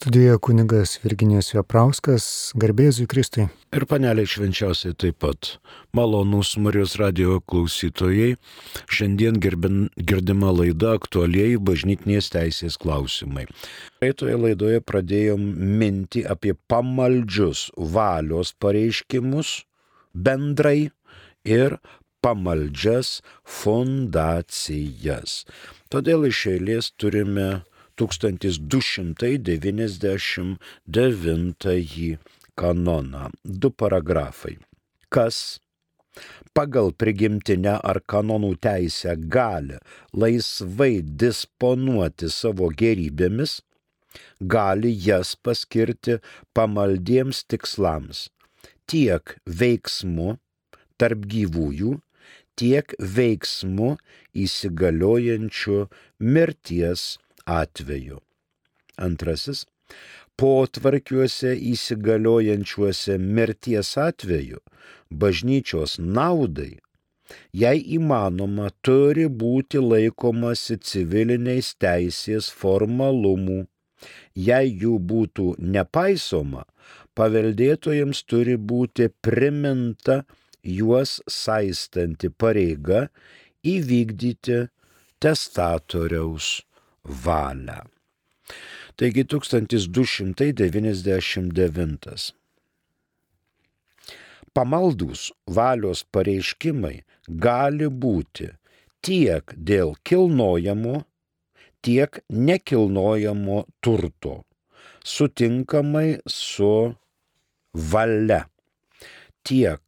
Studijoje kunigas Virginijos Veprauskas, garbėzui Kristui. Ir paneliai švenčiausiai taip pat. Malonus Marijos radio klausytojai. Šiandien girbin, girdima laida aktualiai bažnytinės teisės klausimai. Praeitoje laidoje pradėjom minti apie pamaldžius valios pareiškimus bendrai ir pamaldžias fondacijas. Todėl iš eilės turime 1299 kanoną. Du paragrafai. Kas pagal prigimtinę ar kanonų teisę gali laisvai disponuoti savo gerybėmis, gali jas paskirti pamaldiems tikslams tiek veiksmu tarp gyvųjų, tiek veiksmu įsigaliojančiu mirties atveju. Antrasis potvarkiuose įsigaliojančiuose mirties atveju bažnyčios naudai, jei įmanoma, turi būti laikomasi civiliniais teisės formalumų. Jei jų būtų nepaisoma, paveldėtojams turi būti priminta juos saistanti pareiga įvykdyti testatoriaus valią. Taigi 1299. Pamaldus valios pareiškimai gali būti tiek dėl kilnojamo, tiek nekilnojamo turto, sutinkamai su valia tiek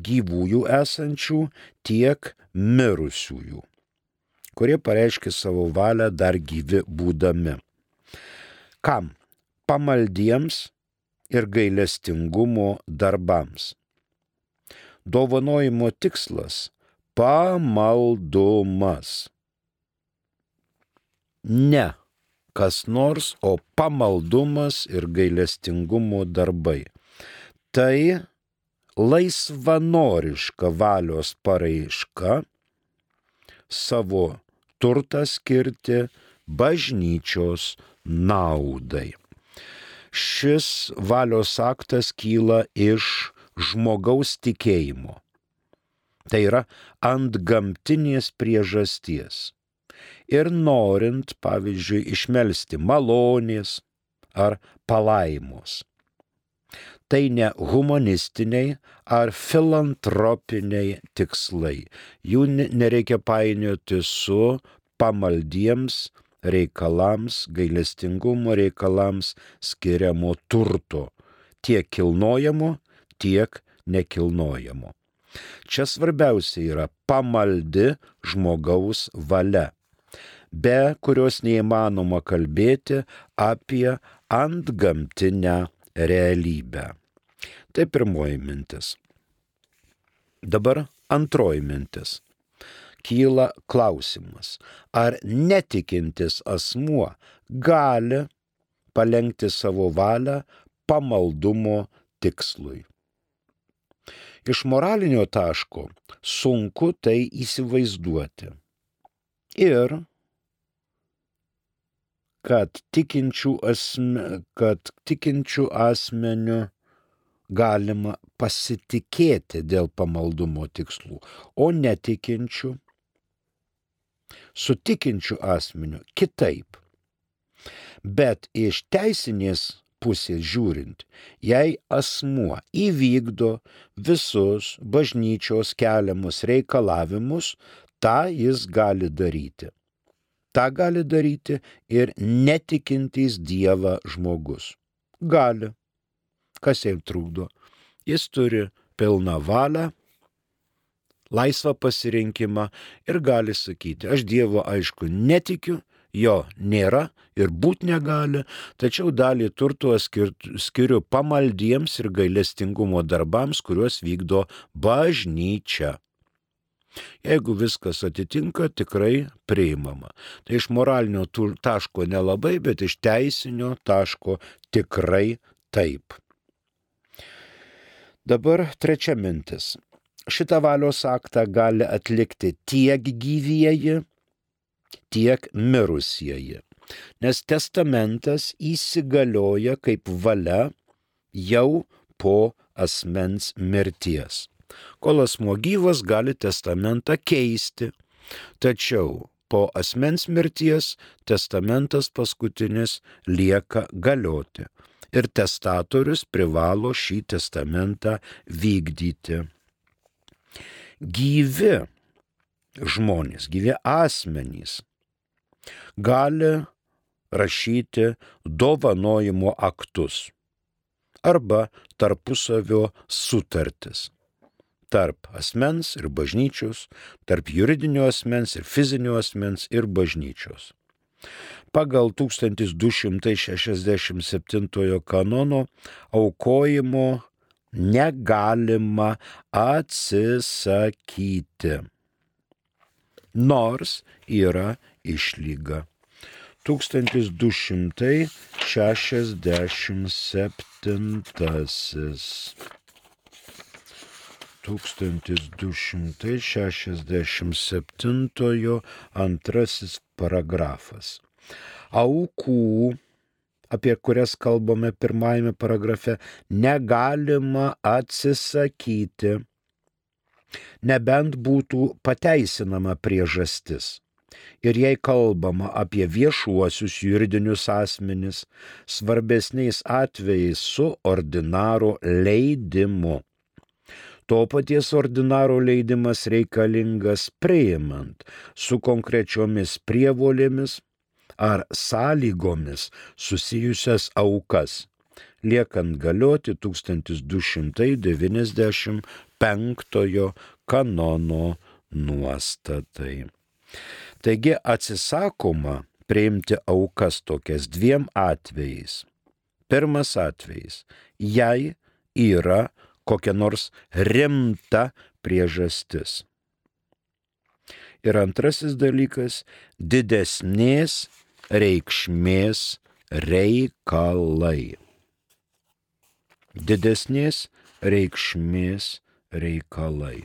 gyvųjų esančių, tiek mirusiųjų, kurie pareiškia savo valią dar gyvi būdami. Kam? Pamaldiems ir gailestingumo darbams. Dovanojimo tikslas - pamaldumas. Ne kas nors, o pamaldumas ir gailestingumo darbai. Tai laisvanoriška valios paraiška savo turtą skirti bažnyčios naudai. Šis valios aktas kyla iš žmogaus tikėjimo. Tai yra ant gamtinės priežasties. Ir norint, pavyzdžiui, išmelsti malonės ar palaimos tai ne humanistiniai ar filantropiniai tikslai. Jų nereikia painioti su pamaldiems reikalams, gailestingumo reikalams skiriamo turto, tiek kilnojamo, tiek nekilnojamo. Čia svarbiausia yra pamaldi žmogaus valia, be kurios neįmanoma kalbėti apie antgamtinę realybę. Tai pirmoji mintis. Dabar antroji mintis. Kyla klausimas, ar netikintis asmuo gali palengti savo valią pamaldumo tikslui. Iš moralinio taško sunku tai įsivaizduoti. Ir kad tikinčių, asme, kad tikinčių asmenių galima pasitikėti dėl pamaldumo tikslų, o netikinčių, sutikinčių asmenių kitaip. Bet iš teisinės pusės žiūrint, jei asmuo įvykdo visus bažnyčios keliamus reikalavimus, tą jis gali daryti. Ta gali daryti ir netikintys Dievą žmogus. Gali. Kas jam trukdo? Jis turi pilną valią, laisvą pasirinkimą ir gali sakyti, aš Dievo aišku netikiu, jo nėra ir būt negali, tačiau dalį turto skiriu pamaldiems ir gailestingumo darbams, kuriuos vykdo bažnyčia. Jeigu viskas atitinka, tikrai priimama. Tai iš moralinio taško nelabai, bet iš teisinio taško tikrai taip. Dabar trečia mintis. Šitą valios aktą gali atlikti tiek gyvieji, tiek mirusieji. nes testamentas įsigalioja kaip valia jau po asmens mirties. Kol asmo gyvas gali testamentą keisti, tačiau po asmens mirties testamentas paskutinis lieka galioti ir testatorius privalo šį testamentą vykdyti. Gyvi žmonės, gyvi asmenys gali rašyti dovanojimo aktus arba tarpusavio sutartis tarp asmens ir bažnyčios, tarp juridinio asmens ir fizinio asmens ir bažnyčios. Pagal 1267 kanono aukojimo negalima atsisakyti. Nors yra išlyga. 1267. 1267 antrasis paragrafas. Aukų, apie kurias kalbame pirmajame paragrafe, negalima atsisakyti, nebent būtų pateisinama priežastis. Ir jei kalbama apie viešuosius juridinius asmenis, svarbesniais atvejais su ordinaro leidimu to paties ordinaro leidimas reikalingas priimant su konkrečiomis prievolėmis ar sąlygomis susijusias aukas, liekant galioti 1295 kanono nuostatai. Taigi atsisakoma priimti aukas tokias dviem atvejais. Pirmas atvejis, jei yra kokia nors rimta priežastis. Ir antrasis dalykas - didesnės reikšmės reikalai. Didesnės reikšmės reikalai.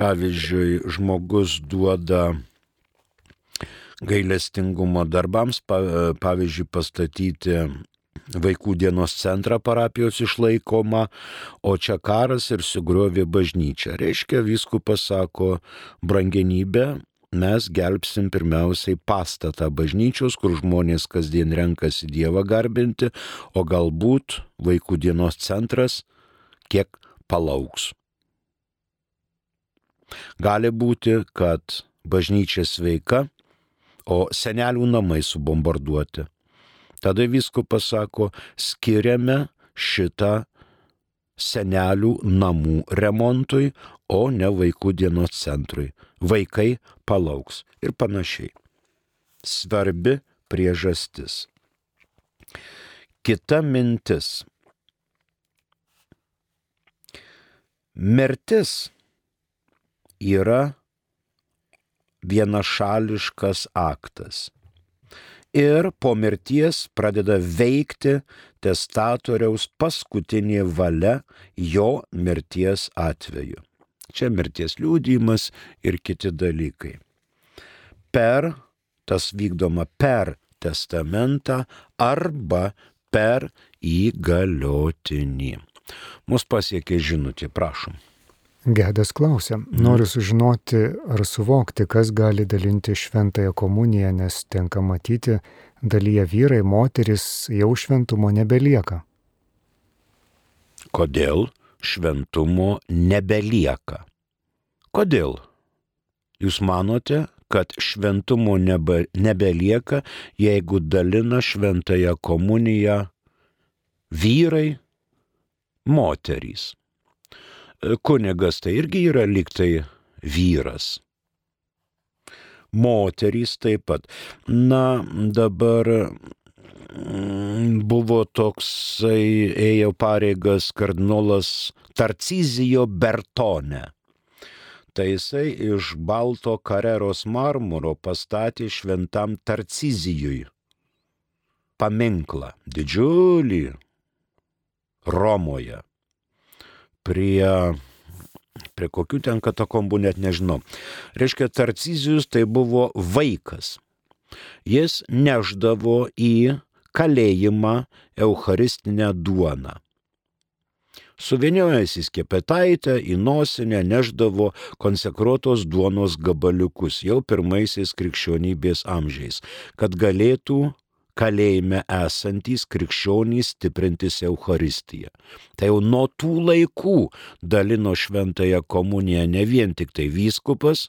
Pavyzdžiui, žmogus duoda gailestingumo darbams, pavyzdžiui, pastatyti vaikų dienos centrą parapijos išlaikoma, o čia karas ir sugriovė bažnyčią. Reiškia, viskupas sako, brangenybė, mes gelbsim pirmiausiai pastatą bažnyčios, kur žmonės kasdien renkasi Dievą garbinti, o galbūt vaikų dienos centras kiek palauks. Gali būti, kad bažnyčia sveika, o senelių namai subombarduoti. Tada viskupas sako, skiriame šitą senelių namų remontui, o ne vaikų dienos centrui. Vaikai palauks ir panašiai. Svarbi priežastis. Kita mintis. Mirtis yra vienašališkas aktas ir po mirties pradeda veikti testatoriaus paskutinė valia jo mirties atveju. Čia mirties liūdimas ir kiti dalykai. Per, tas vykdoma per testamentą arba per įgaliotinį. Mus pasiekė žinutė, prašom. Gedas klausia, noriu sužinoti ar suvokti, kas gali dalinti šventąją komuniją, nes tenka matyti, dalyje vyrai, moteris jau šventumo nebelieka. Kodėl šventumo nebelieka? Kodėl? Jūs manote, kad šventumo nebe, nebelieka, jeigu dalina šventąją komuniją vyrai, moterys kunigas tai irgi yra liktai vyras. Moterys taip pat. Na, dabar mm, buvo toksai, ėjo pareigas kardinolas Tarcizijo Bertone. Tai jisai iš balto kareros marmuro pastatė šventam Tarcizijui paminklą, didžiulį Romoje prie, prie kokių ten katakombų net nežinau. Reiškia, Tarcizijus tai buvo vaikas. jis neždavo į kalėjimą Eucharistinę duoną. Suviniojęs į skepetaitę, į nosinę neždavo konsekruotos duonos gabaliukus jau pirmaisiais krikščionybės amžiais, kad galėtų kalėjime esantys krikščionys stiprintis Euharistiją. Tai jau nuo tų laikų dalino šventąją komuniją ne vien tik tai vyskupas,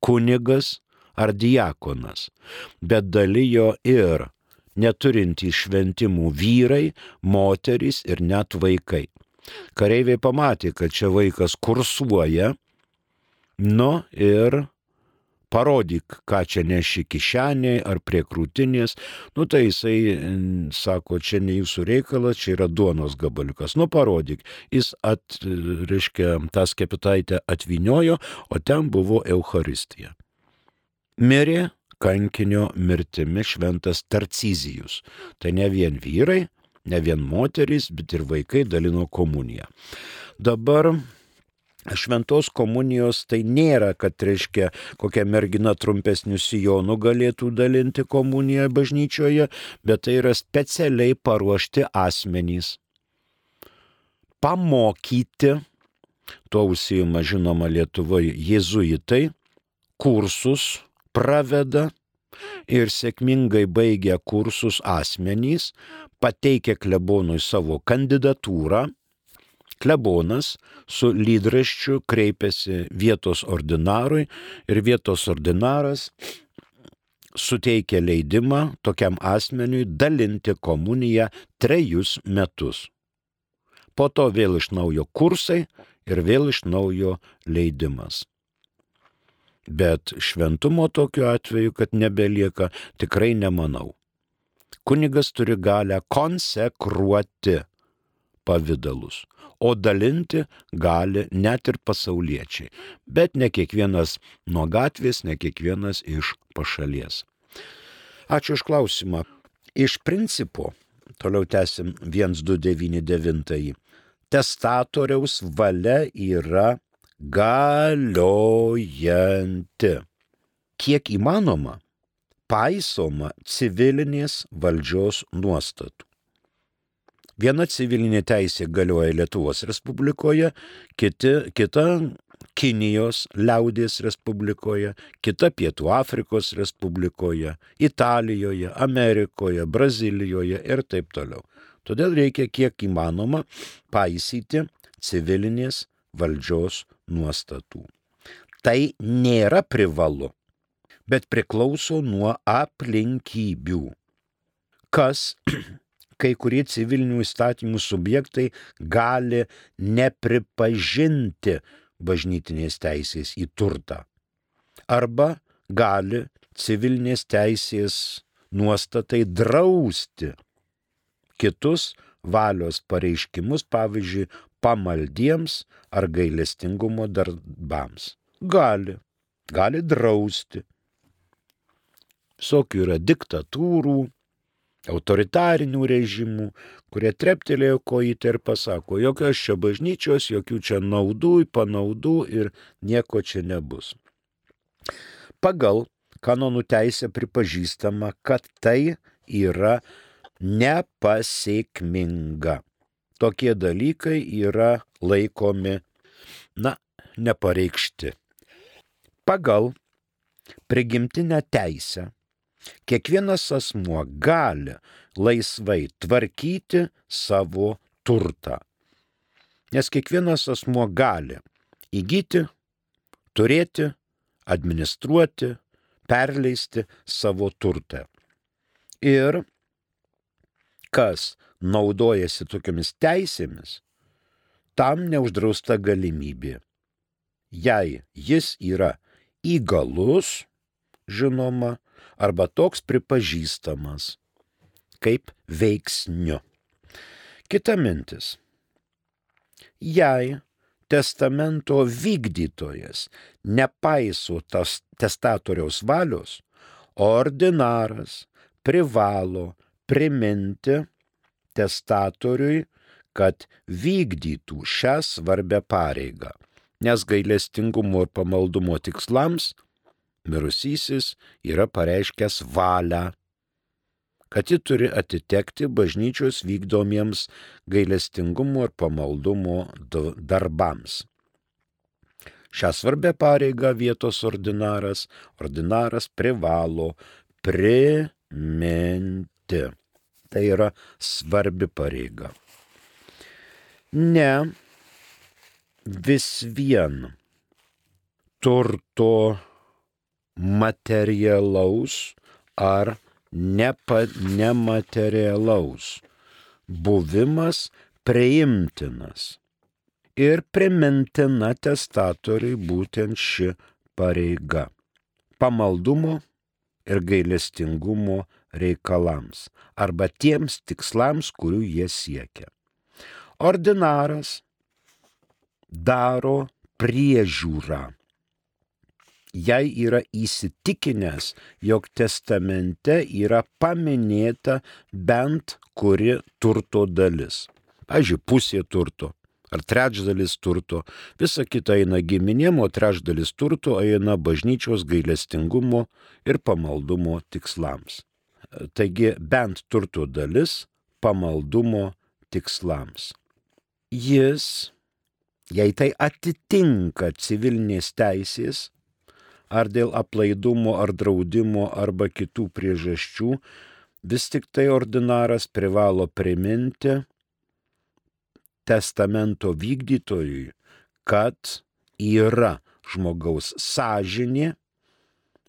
kunigas ar diakonas, bet dalijo ir neturintys šventimų vyrai, moterys ir net vaikai. Kareiviai pamatė, kad čia vaikas kursuoja, nu ir parodyk, ką čia neši kišeniai ar prie krūtinės, nu tai jisai sako, čia ne jūsų reikalas, čia yra duonos gabaliukas, nu parodyk. Jis, at, reiškia, tą skepitaitę atviniojo, o ten buvo Euharistija. Mirė kankinio mirtimi šventas Tarcizijus. Tai ne vien vyrai, ne vien moterys, bet ir vaikai dalino komuniją. Dabar Šventos komunijos tai nėra, kad, reiškia, kokia mergina trumpesnių sijonų galėtų dalinti komuniją bažnyčioje, bet tai yra specialiai paruošti asmenys. Pamokyti, tuo užsijima žinoma Lietuvoje jėzuitai, kursus praveda ir sėkmingai baigia kursus asmenys, pateikia klebonui savo kandidatūrą, klebonas su lydraščiu kreipiasi vietos ordinarui ir vietos ordinaras suteikia leidimą tokiam asmeniui dalinti komuniją trejus metus. Po to vėl iš naujo kursai ir vėl iš naujo leidimas. Bet šventumo tokiu atveju, kad nebelieka, tikrai nemanau. Kunigas turi galę konsekruoti pavydalus, o dalinti gali net ir pasauliečiai, bet ne kiekvienas nuo gatvės, ne kiekvienas iš pašalies. Ačiū iš klausimą. Iš principo, toliau tęsim 1299, testatoriaus valia yra galiojanti. Kiek įmanoma, paisoma civilinės valdžios nuostatų. Viena civilinė teisė galioja Lietuvos Respublikoje, kiti, kita Kinijos liaudės Respublikoje, kita Pietų Afrikos Respublikoje, Italijoje, Amerikoje, Brazilijoje ir taip toliau. Todėl reikia kiek įmanoma paisyti civilinės valdžios nuostatų. Tai nėra privalu, bet priklauso nuo aplinkybių. Kas kai kurie civilinių įstatymų subjektai gali nepripažinti bažnytinės teisės į turtą. Arba gali civilinės teisės nuostatai drausti kitus valios pareiškimus, pavyzdžiui, pamaldiems ar gailestingumo darbams. Gali, gali drausti. Visokių yra diktatūrų, autoritarinių režimų, kurie treptelėjo kojytę ir pasako, jokios čia bažnyčios, jokių čia naudų, panaudų ir nieko čia nebus. Pagal kanonų teisę pripažįstama, kad tai yra nepasiekminga tokie dalykai yra laikomi, na, nepareikšti. Pagal prigimtinę teisę kiekvienas asmuo gali laisvai tvarkyti savo turtą. Nes kiekvienas asmuo gali įgyti, turėti, administruoti, perleisti savo turtą. Ir kas naudojasi tokiamis teisėmis, tam neuždrausta galimybė. Jei jis yra įgalus, žinoma, arba toks pripažįstamas kaip veiksniu. Kita mintis. Jei testamento vykdytojas nepaiso tas testatoriaus valios, ordinaras privalo priminti testatoriui, kad vykdytų šią svarbę pareigą, nes gailestingumo ir pamaldumo tikslams mirusysis yra pareiškęs valią, kad ji turi atitekti bažnyčios vykdomiems gailestingumo ir pamaldumo darbams. Šią svarbę pareigą vietos ordinaras, ordinaras privalo priminti. Tai yra svarbi pareiga. Ne vis vien turto materialaus ar nepa, nematerialaus buvimas priimtinas ir primintina testatoriui būtent ši pareiga - pamaldumo ir gailestingumo reikalams arba tiems tikslams, kurių jie siekia. Ordinaras daro priežiūrą. Jei yra įsitikinęs, jog testamente yra paminėta bent kuri turto dalis. Pavyzdžiui, pusė turto ar trečdalis turto, visa kita eina giminėm, o trečdalis turto eina bažnyčios gailestingumo ir pamaldumo tikslams. Taigi bent turto dalis pamaldumo tikslams. Jis, jei tai atitinka civilinės teisės, ar dėl aplaidumo ar draudimo arba kitų priežasčių, vis tik tai ordinaras privalo priminti, testamento vykdytojui, kad yra žmogaus sąžinė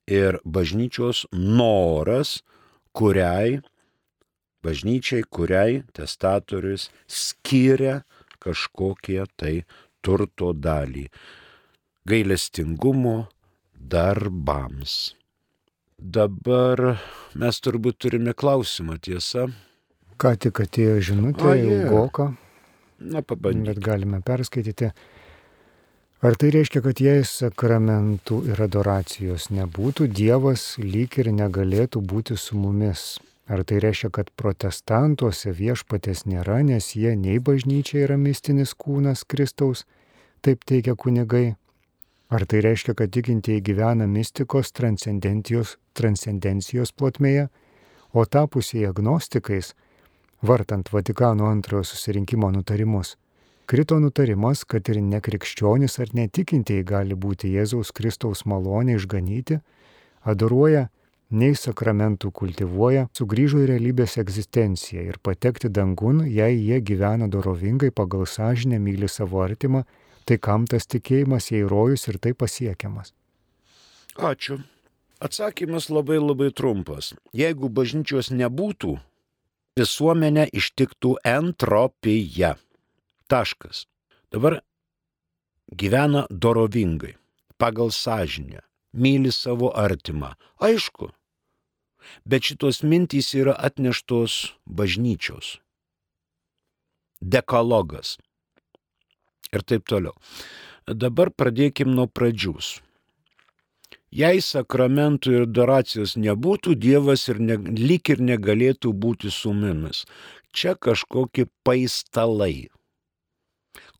ir bažnyčios noras, kuriai, bažnyčiai, kuriai testatorius skiria kažkokie tai turto dalį. Gailestingumo darbams. Dabar mes turbūt turime klausimą, tiesa? Ką tik atėjo žinutė, ilgoka. Na, pabandykime. Bet galime perskaityti. Ar tai reiškia, kad jei sakramentų ir adoracijos nebūtų, Dievas lyg ir negalėtų būti su mumis? Ar tai reiškia, kad protestantuose viešpatės nėra, nes jie nei bažnyčia yra mistinis kūnas Kristaus, taip teigia kunigai? Ar tai reiškia, kad tikintieji gyvena mistikos transcendencijos, transcendencijos plotmėje, o tapusiai agnostikais vartant Vatikano antrojo susirinkimo nutarimus, krito nutarimas, kad ir nekrikščionis ar netikintieji gali būti Jėzaus Kristaus malonė išganyti, adoruoja, nei sakramentų kultivuoja, sugrįžo į realybės egzistenciją ir patekti dangun, jei jie gyvena dorovingai pagal sąžinę, myli savo artimą, tai kam tas tikėjimas jei rojus ir tai pasiekiamas. Ačiū. Atsakymas labai labai trumpas. Jeigu bažnyčios nebūtų, visuomenę ištiktų entropija. Taškas. Dabar gyvena dorovingai, pagal sąžinę, myli savo artimą. Aišku. Bet šitos mintys yra atneštos bažnyčios. Dekalogas. Ir taip toliau. Dabar pradėkim nuo pradžius. Jei sakramentų ir adoracijos nebūtų, Dievas ir ne, lik ir negalėtų būti su mumis. Čia kažkokie paistalai.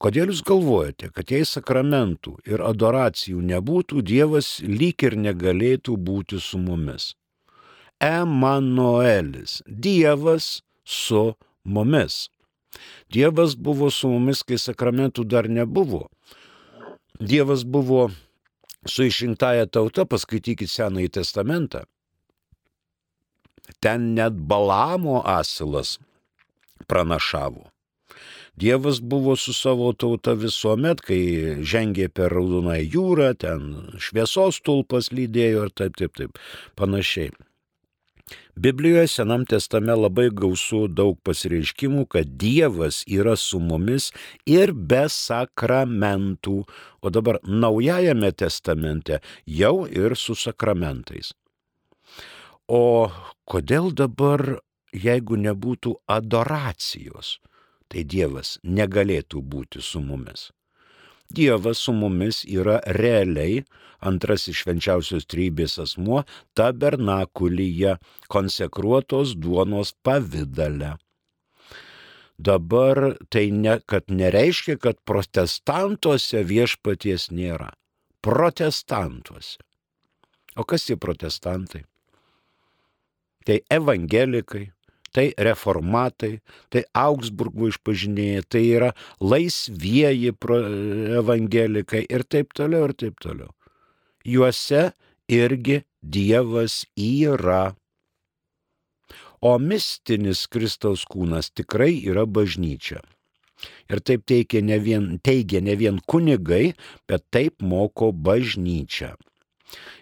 Kodėl jūs galvojate, kad jei sakramentų ir adoracijų nebūtų, Dievas lyg ir negalėtų būti su mumis? Emanuelis, Dievas su mumis. Dievas buvo su mumis, kai sakramentų dar nebuvo. Dievas buvo su išrinktaja tauta, paskaitykit Senąjį testamentą. Ten net Balamo asilas pranašavo. Dievas buvo su savo tauta visuomet, kai žengė per Raudoną jūrą, ten šviesos tulpas lydėjo ir taip, taip, taip, panašiai. Biblijoje Senam testame labai gausu daug pasireiškimų, kad Dievas yra su mumis ir be sakramentų, o dabar Naujajame testamente jau ir su sakramentais. O kodėl dabar, jeigu nebūtų adoracijos, tai Dievas negalėtų būti su mumis? Dievas su mumis yra realiai antrasis švenčiausios trybės asmuo tabernakulyje konsekruotos duonos pavydale. Dabar tai ne, kad nereiškia, kad protestantuose viešpaties nėra. Protestantuose. O kas tie protestantai? Tai evangelikai, tai reformatai, tai Augsburgo išpažinėjai, tai yra laisvieji evangelikai ir taip toliau, ir taip toliau. Juose irgi Dievas yra. O mistinis Kristaus kūnas tikrai yra bažnyčia. Ir taip teigia ne vien, teigia ne vien kunigai, bet taip moko bažnyčia.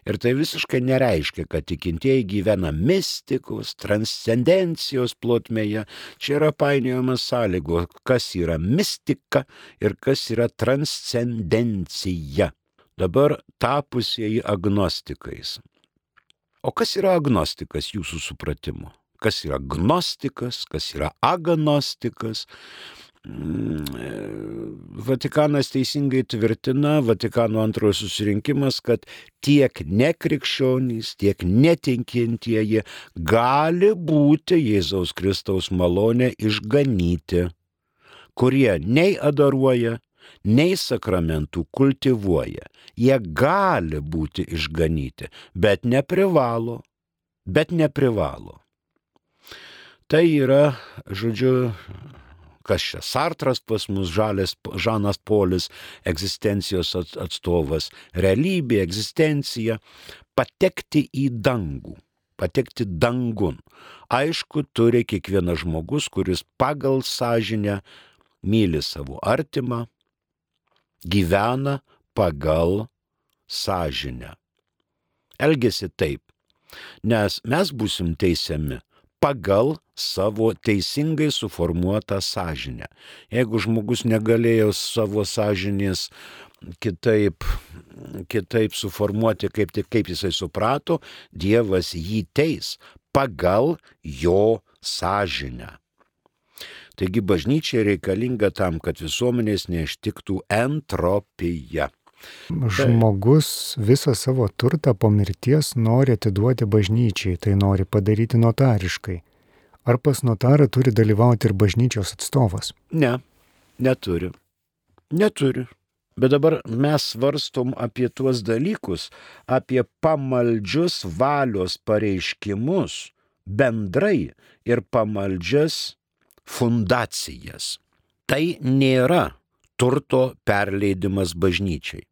Ir tai visiškai nereiškia, kad tikintieji gyvena mistikos, transcendencijos plotmėje. Čia yra painiojamas sąlygo, kas yra mistika ir kas yra transcendencija. Dabar tapusieji agnostikais. O kas yra agnostikas jūsų supratimu? Kas yra gnostikas, kas yra agnostikas? Mm, Vatikanas teisingai tvirtina, Vatikano antrojo susirinkimas, kad tiek nekrikščionys, tiek netinkintieji gali būti Jėzaus Kristaus malonė išganyti, kurie nei adoruoja, nei sakramentų kultivuoja. Jie gali būti išganyti, bet neprivalo, bet neprivalo. Tai yra, žodžiu, kas čia Sartras pas mus, žalės, Žanas Polis, egzistencijos atstovas, realybė, egzistencija, patekti į dangų, patekti dangun. Aišku, turi kiekvienas žmogus, kuris pagal sąžinę myli savo artimą, gyvena pagal sąžinę. Elgesi taip, nes mes busim teisiami pagal savo teisingai suformuotą sąžinę. Jeigu žmogus negalėjo savo sąžinės kitaip, kitaip suformuoti, kaip, kaip jisai suprato, Dievas jį teis pagal jo sąžinę. Taigi bažnyčia reikalinga tam, kad visuomenės neštiktų entropija. Žmogus visą savo turtą po mirties nori atiduoti bažnyčiai, tai nori padaryti notariškai. Ar pas notarą turi dalyvauti ir bažnyčios atstovas? Ne, neturi. Neturi. Bet dabar mes svarstom apie tuos dalykus, apie pamaldžius valios pareiškimus bendrai ir pamaldžias fundacijas. Tai nėra turto perleidimas bažnyčiai.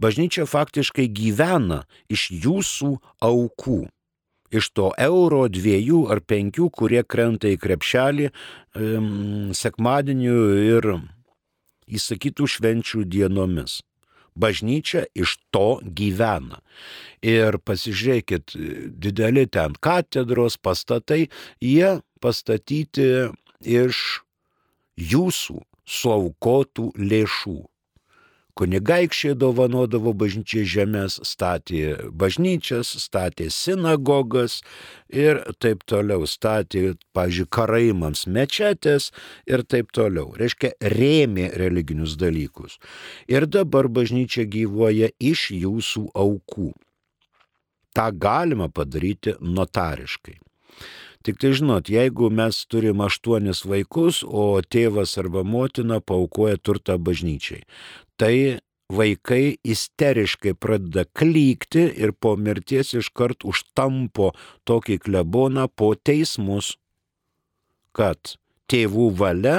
Bažnyčia faktiškai gyvena iš jūsų aukų. Iš to euro, dviejų ar penkių, kurie krenta į krepšelį um, sekmadieniu ir įsakytų švenčių dienomis. Bažnyčia iš to gyvena. Ir pasižiūrėkit, dideli ten katedros pastatai, jie pastatyti iš jūsų suaukotų lėšų kunigaikščiai dovanodavo bažnyčiai žemės, statė bažnyčias, statė sinagogas ir taip toliau, statė, pažiūrėjau, karaimams mečetės ir taip toliau. Reiškia, rėmė religinius dalykus. Ir dabar bažnyčia gyvuoja iš jūsų aukų. Ta galima padaryti notariškai. Tik tai žinot, jeigu mes turim aštuonis vaikus, o tėvas arba motina paukoja turtą bažnyčiai, tai vaikai isteriškai pradeda klykti ir po mirties iškart užtampo tokį kleboną po teismus, kad tėvų valia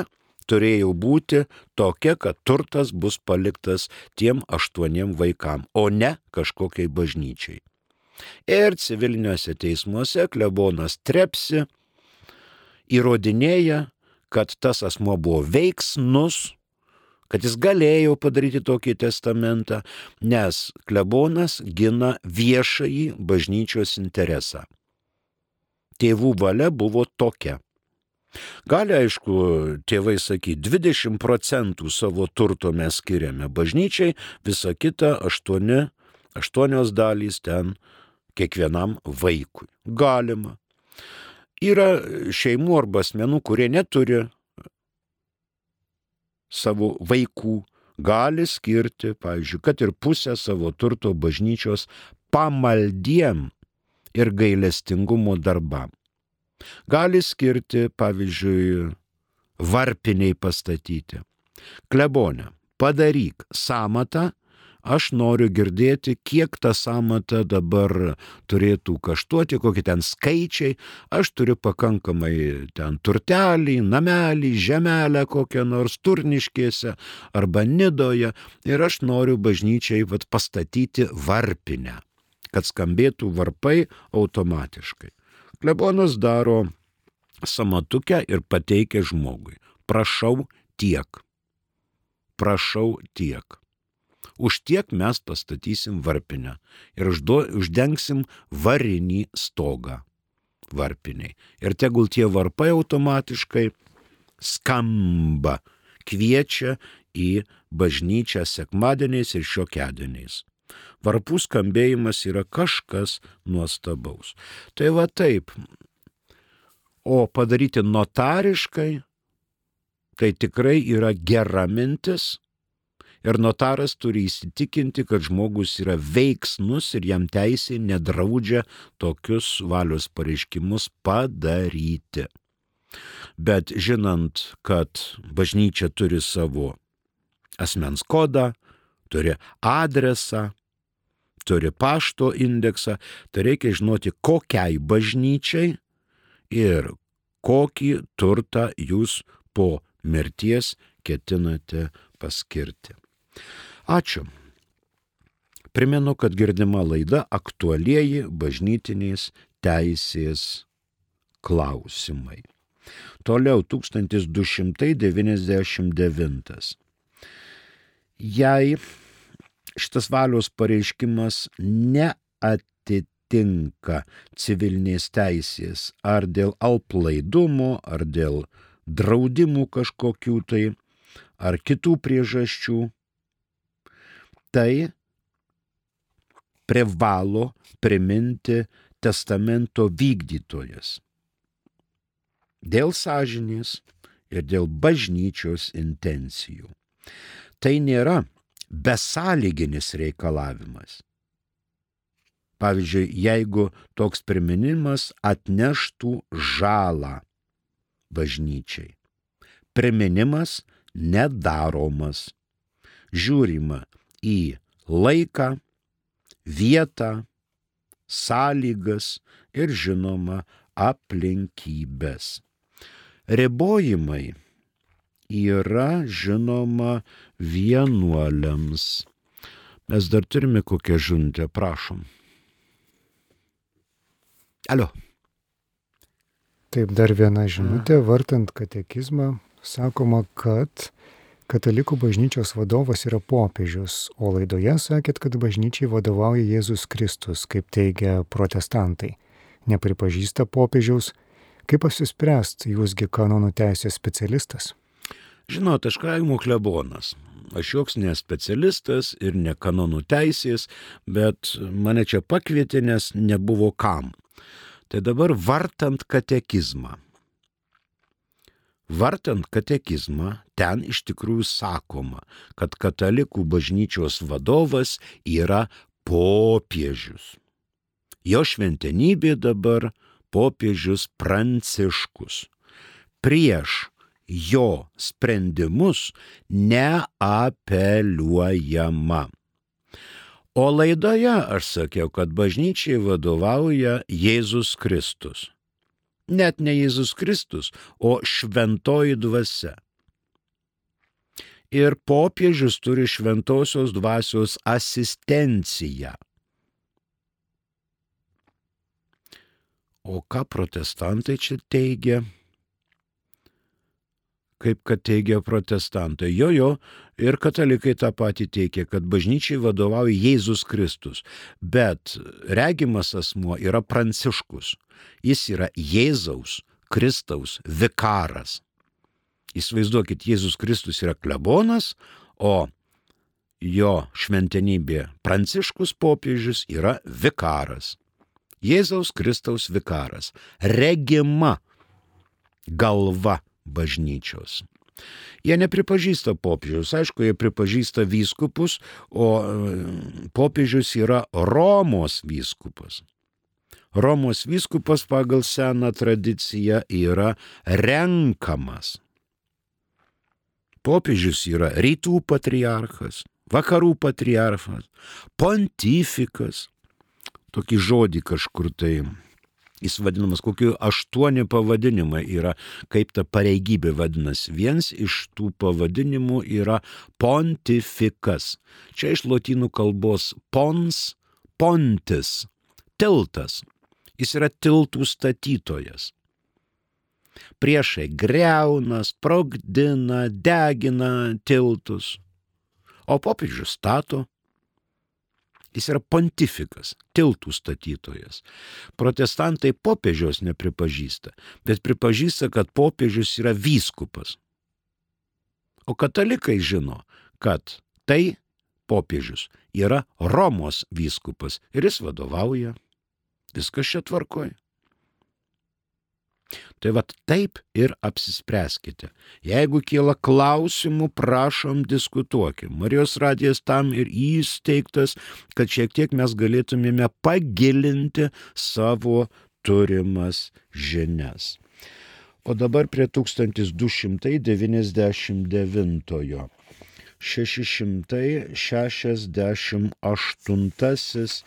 turėjo būti tokia, kad turtas bus paliktas tiem aštuoniem vaikam, o ne kažkokiai bažnyčiai. Ir civiliniuose teismuose klebonas trepsi, įrodinėja, kad tas asmo buvo veiksnus, kad jis galėjo padaryti tokį testamentą, nes klebonas gina viešąjį bažnyčios interesą. Tėvų valia buvo tokia. Gali, aišku, tėvai sakyti, 20 procentų savo turto mes skiriame bažnyčiai, visa kita 8, 8 dalys ten kiekvienam vaikui. Galima. Yra šeimų arba asmenų, kurie neturi savo vaikų gali skirti, pavyzdžiui, kad ir pusę savo turto bažnyčios pamaldiem ir gailestingumo darbam. Gali skirti, pavyzdžiui, varpiniai pastatyti. Klebonė, padaryk samatą, Aš noriu girdėti, kiek ta samata dabar turėtų kaštuoti, kokie ten skaičiai. Aš turiu pakankamai ten turtelį, namelį, žemelę kokią nors turniškėse arba nidoje ir aš noriu bažnyčiai vat, pastatyti varpinę, kad skambėtų varpai automatiškai. Klebonas daro samatukę ir pateikia žmogui. Prašau tiek. Prašau tiek už tiek mes pastatysim varpinę ir užduo, uždengsim varinį stogą varpiniai. Ir tegul tie varpai automatiškai skamba, kviečia į bažnyčią sekmadieniais ir šiokedieniais. Varpų skambėjimas yra kažkas nuostabaus. Tai va taip. O padaryti notariškai, tai tikrai yra gera mintis, ir notaras turi įsitikinti, kad žmogus yra veiksnus ir jam teisė nedraudžia tokius valios pareiškimus padaryti. Bet žinant, kad bažnyčia turi savo asmens kodą, turi adresą, turi pašto indeksą, tai reikia žinoti, kokiai bažnyčiai ir kokį turtą jūs po mirties ketinate paskirti. Ačiū. Primenu, kad girdima laida aktualieji bažnytinės teisės klausimai. Toliau 1299. Jei šitas valios pareiškimas neatitinka civilinės teisės ar dėl alplaidumo, ar dėl draudimų kažkokių tai, ar kitų priežasčių, tai privalo priminti testamento vykdytojas. Dėl sąžinės ir dėl bažnyčios intencijų. Tai nėra besąlyginis reikalavimas. Pavyzdžiui, jeigu toks priminimas atneštų žalą bažnyčiai. Priminimas nedaromas. Žiūrima, į laiką, vietą, sąlygas ir žinoma aplinkybės. Ribojimai yra žinoma vienuoliams. Mes dar turime kokią žuntę, prašom. Alio. Taip, dar viena žinutė, vartant katekizmą, sakoma, kad Katalikų bažnyčios vadovas yra popiežius, o laidoje sakėt, kad bažnyčiai vadovauja Jėzus Kristus, kaip teigia protestantai. Nepripažįsta popiežiaus. Kaip apsispręst, jūsgi kanonų teisės specialistas? Žinot, aš kaimo klebonas. Aš joks ne specialistas ir ne kanonų teisės, bet mane čia pakvietė, nes nebuvo kam. Tai dabar vartant katekizmą Vartant katekizmą, ten iš tikrųjų sakoma, kad katalikų bažnyčios vadovas yra popiežius. Jo šventenybė dabar popiežius Pranciškus. Prieš jo sprendimus neapeliuojama. O laidoje aš sakiau, kad bažnyčiai vadovauja Jėzus Kristus net ne Jėzus Kristus, o šventoji dvasia. Ir popiežius turi šventosios dvasios asistenciją. O ką protestantai čia teigia? Kaip kad teigia protestantai. Jo, jo, ir katalikai tą patį teikia, kad bažnyčiai vadovauja Jėzus Kristus. Bet regimas asmuo yra pranciškus. Jis yra Jėzaus Kristaus vikaras. Įsivaizduokit, Jėzus Kristus yra klebonas, o jo šventenybė pranciškus popiežius yra vikaras. Jėzaus Kristaus vikaras. Regima galva bažnyčios. Jie nepripažįsta popiežius, aišku, jie pripažįsta vyskupus, o e, popiežius yra Romos vyskupas. Romos vyskupas pagal seną tradiciją yra renkamas. Popiežius yra rytų patriarchas, vakarų patriarchas, pontifikas, tokį žodį kažkur tai. Jis vadinamas, kokiu aštuoni pavadinimai yra, kaip ta pareigybė vadinasi. Vienas iš tų pavadinimų yra pontifikas. Čia iš lotynų kalbos pons, pontis, tiltas. Jis yra tiltų statytojas. Priešai greuna, sprogdina, degina tiltus o popiežius stato. Jis yra pontifikas, tiltų statytojas. Protestantai popiežiaus nepripažįsta, bet pripažįsta, kad popiežius yra vyskupas. O katalikai žino, kad tai popiežius yra Romos vyskupas ir jis vadovauja. Viskas čia tvarkoja. Tai vad taip ir apsispręskite. Jeigu kyla klausimų, prašom diskutuokim. Marijos radijas tam ir įsteigtas, kad šiek tiek mes galėtumėme pagilinti savo turimas žinias. O dabar prie 1299. 668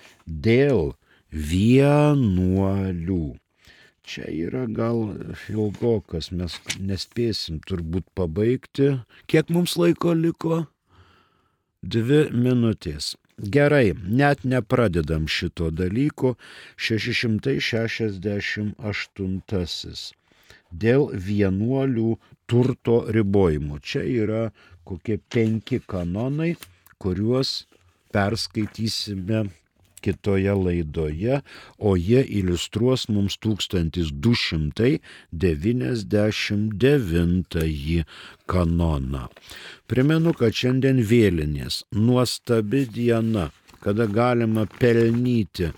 dėl vienuolių. Čia yra gal ilgokas, mes nespėsim turbūt pabaigti. Kiek mums laiko liko? Dvi minutės. Gerai, net nepradedam šito dalyko. 668. Dėl vienuolių turto ribojimų. Čia yra kokie penki kanonai, kuriuos perskaitysime kitoje laidoje, o jie iliustruos mums 1299 kanoną. Primenu, kad šiandien vėlinės nuostabi diena, kada galima pelnyti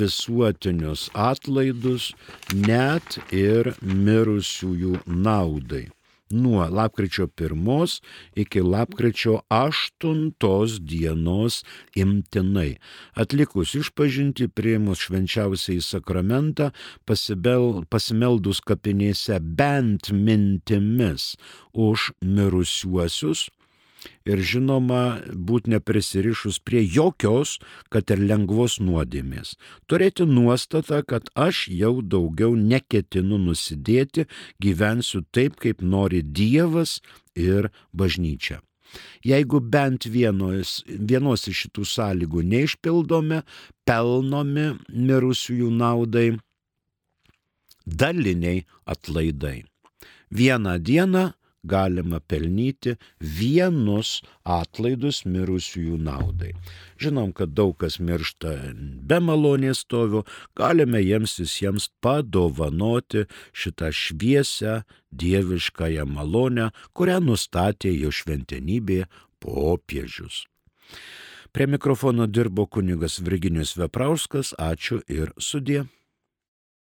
visuotinius atlaidus net ir mirusiųjų naudai nuo lapkričio 1 iki lapkričio 8 dienos imtinai. Atlikus išpažinti, prieimus švenčiausiai sakramentą, pasibel, pasimeldus kapinėse bent mintimis už mirusiuosius, ir žinoma būti neprisirišus prie jokios, kad ir lengvos nuodėmės. Turėti nuostatą, kad aš jau daugiau neketinu nusidėti, gyvensiu taip, kaip nori Dievas ir bažnyčia. Jeigu bent vienos, vienos iš šitų sąlygų neišpildome, pelnomi mirusiųjų naudai daliniai atlaidai. Vieną dieną galima pelnyti vienus atlaidus mirusiųjų naudai. Žinom, kad daug kas miršta be malonės stovių, galime jiems visiems padovanoti šitą šviesę dieviškąją malonę, kurią nustatė jo šventenybė popiežius. Prie mikrofono dirbo kunigas Virginijus Veprauskas, ačiū ir sudė.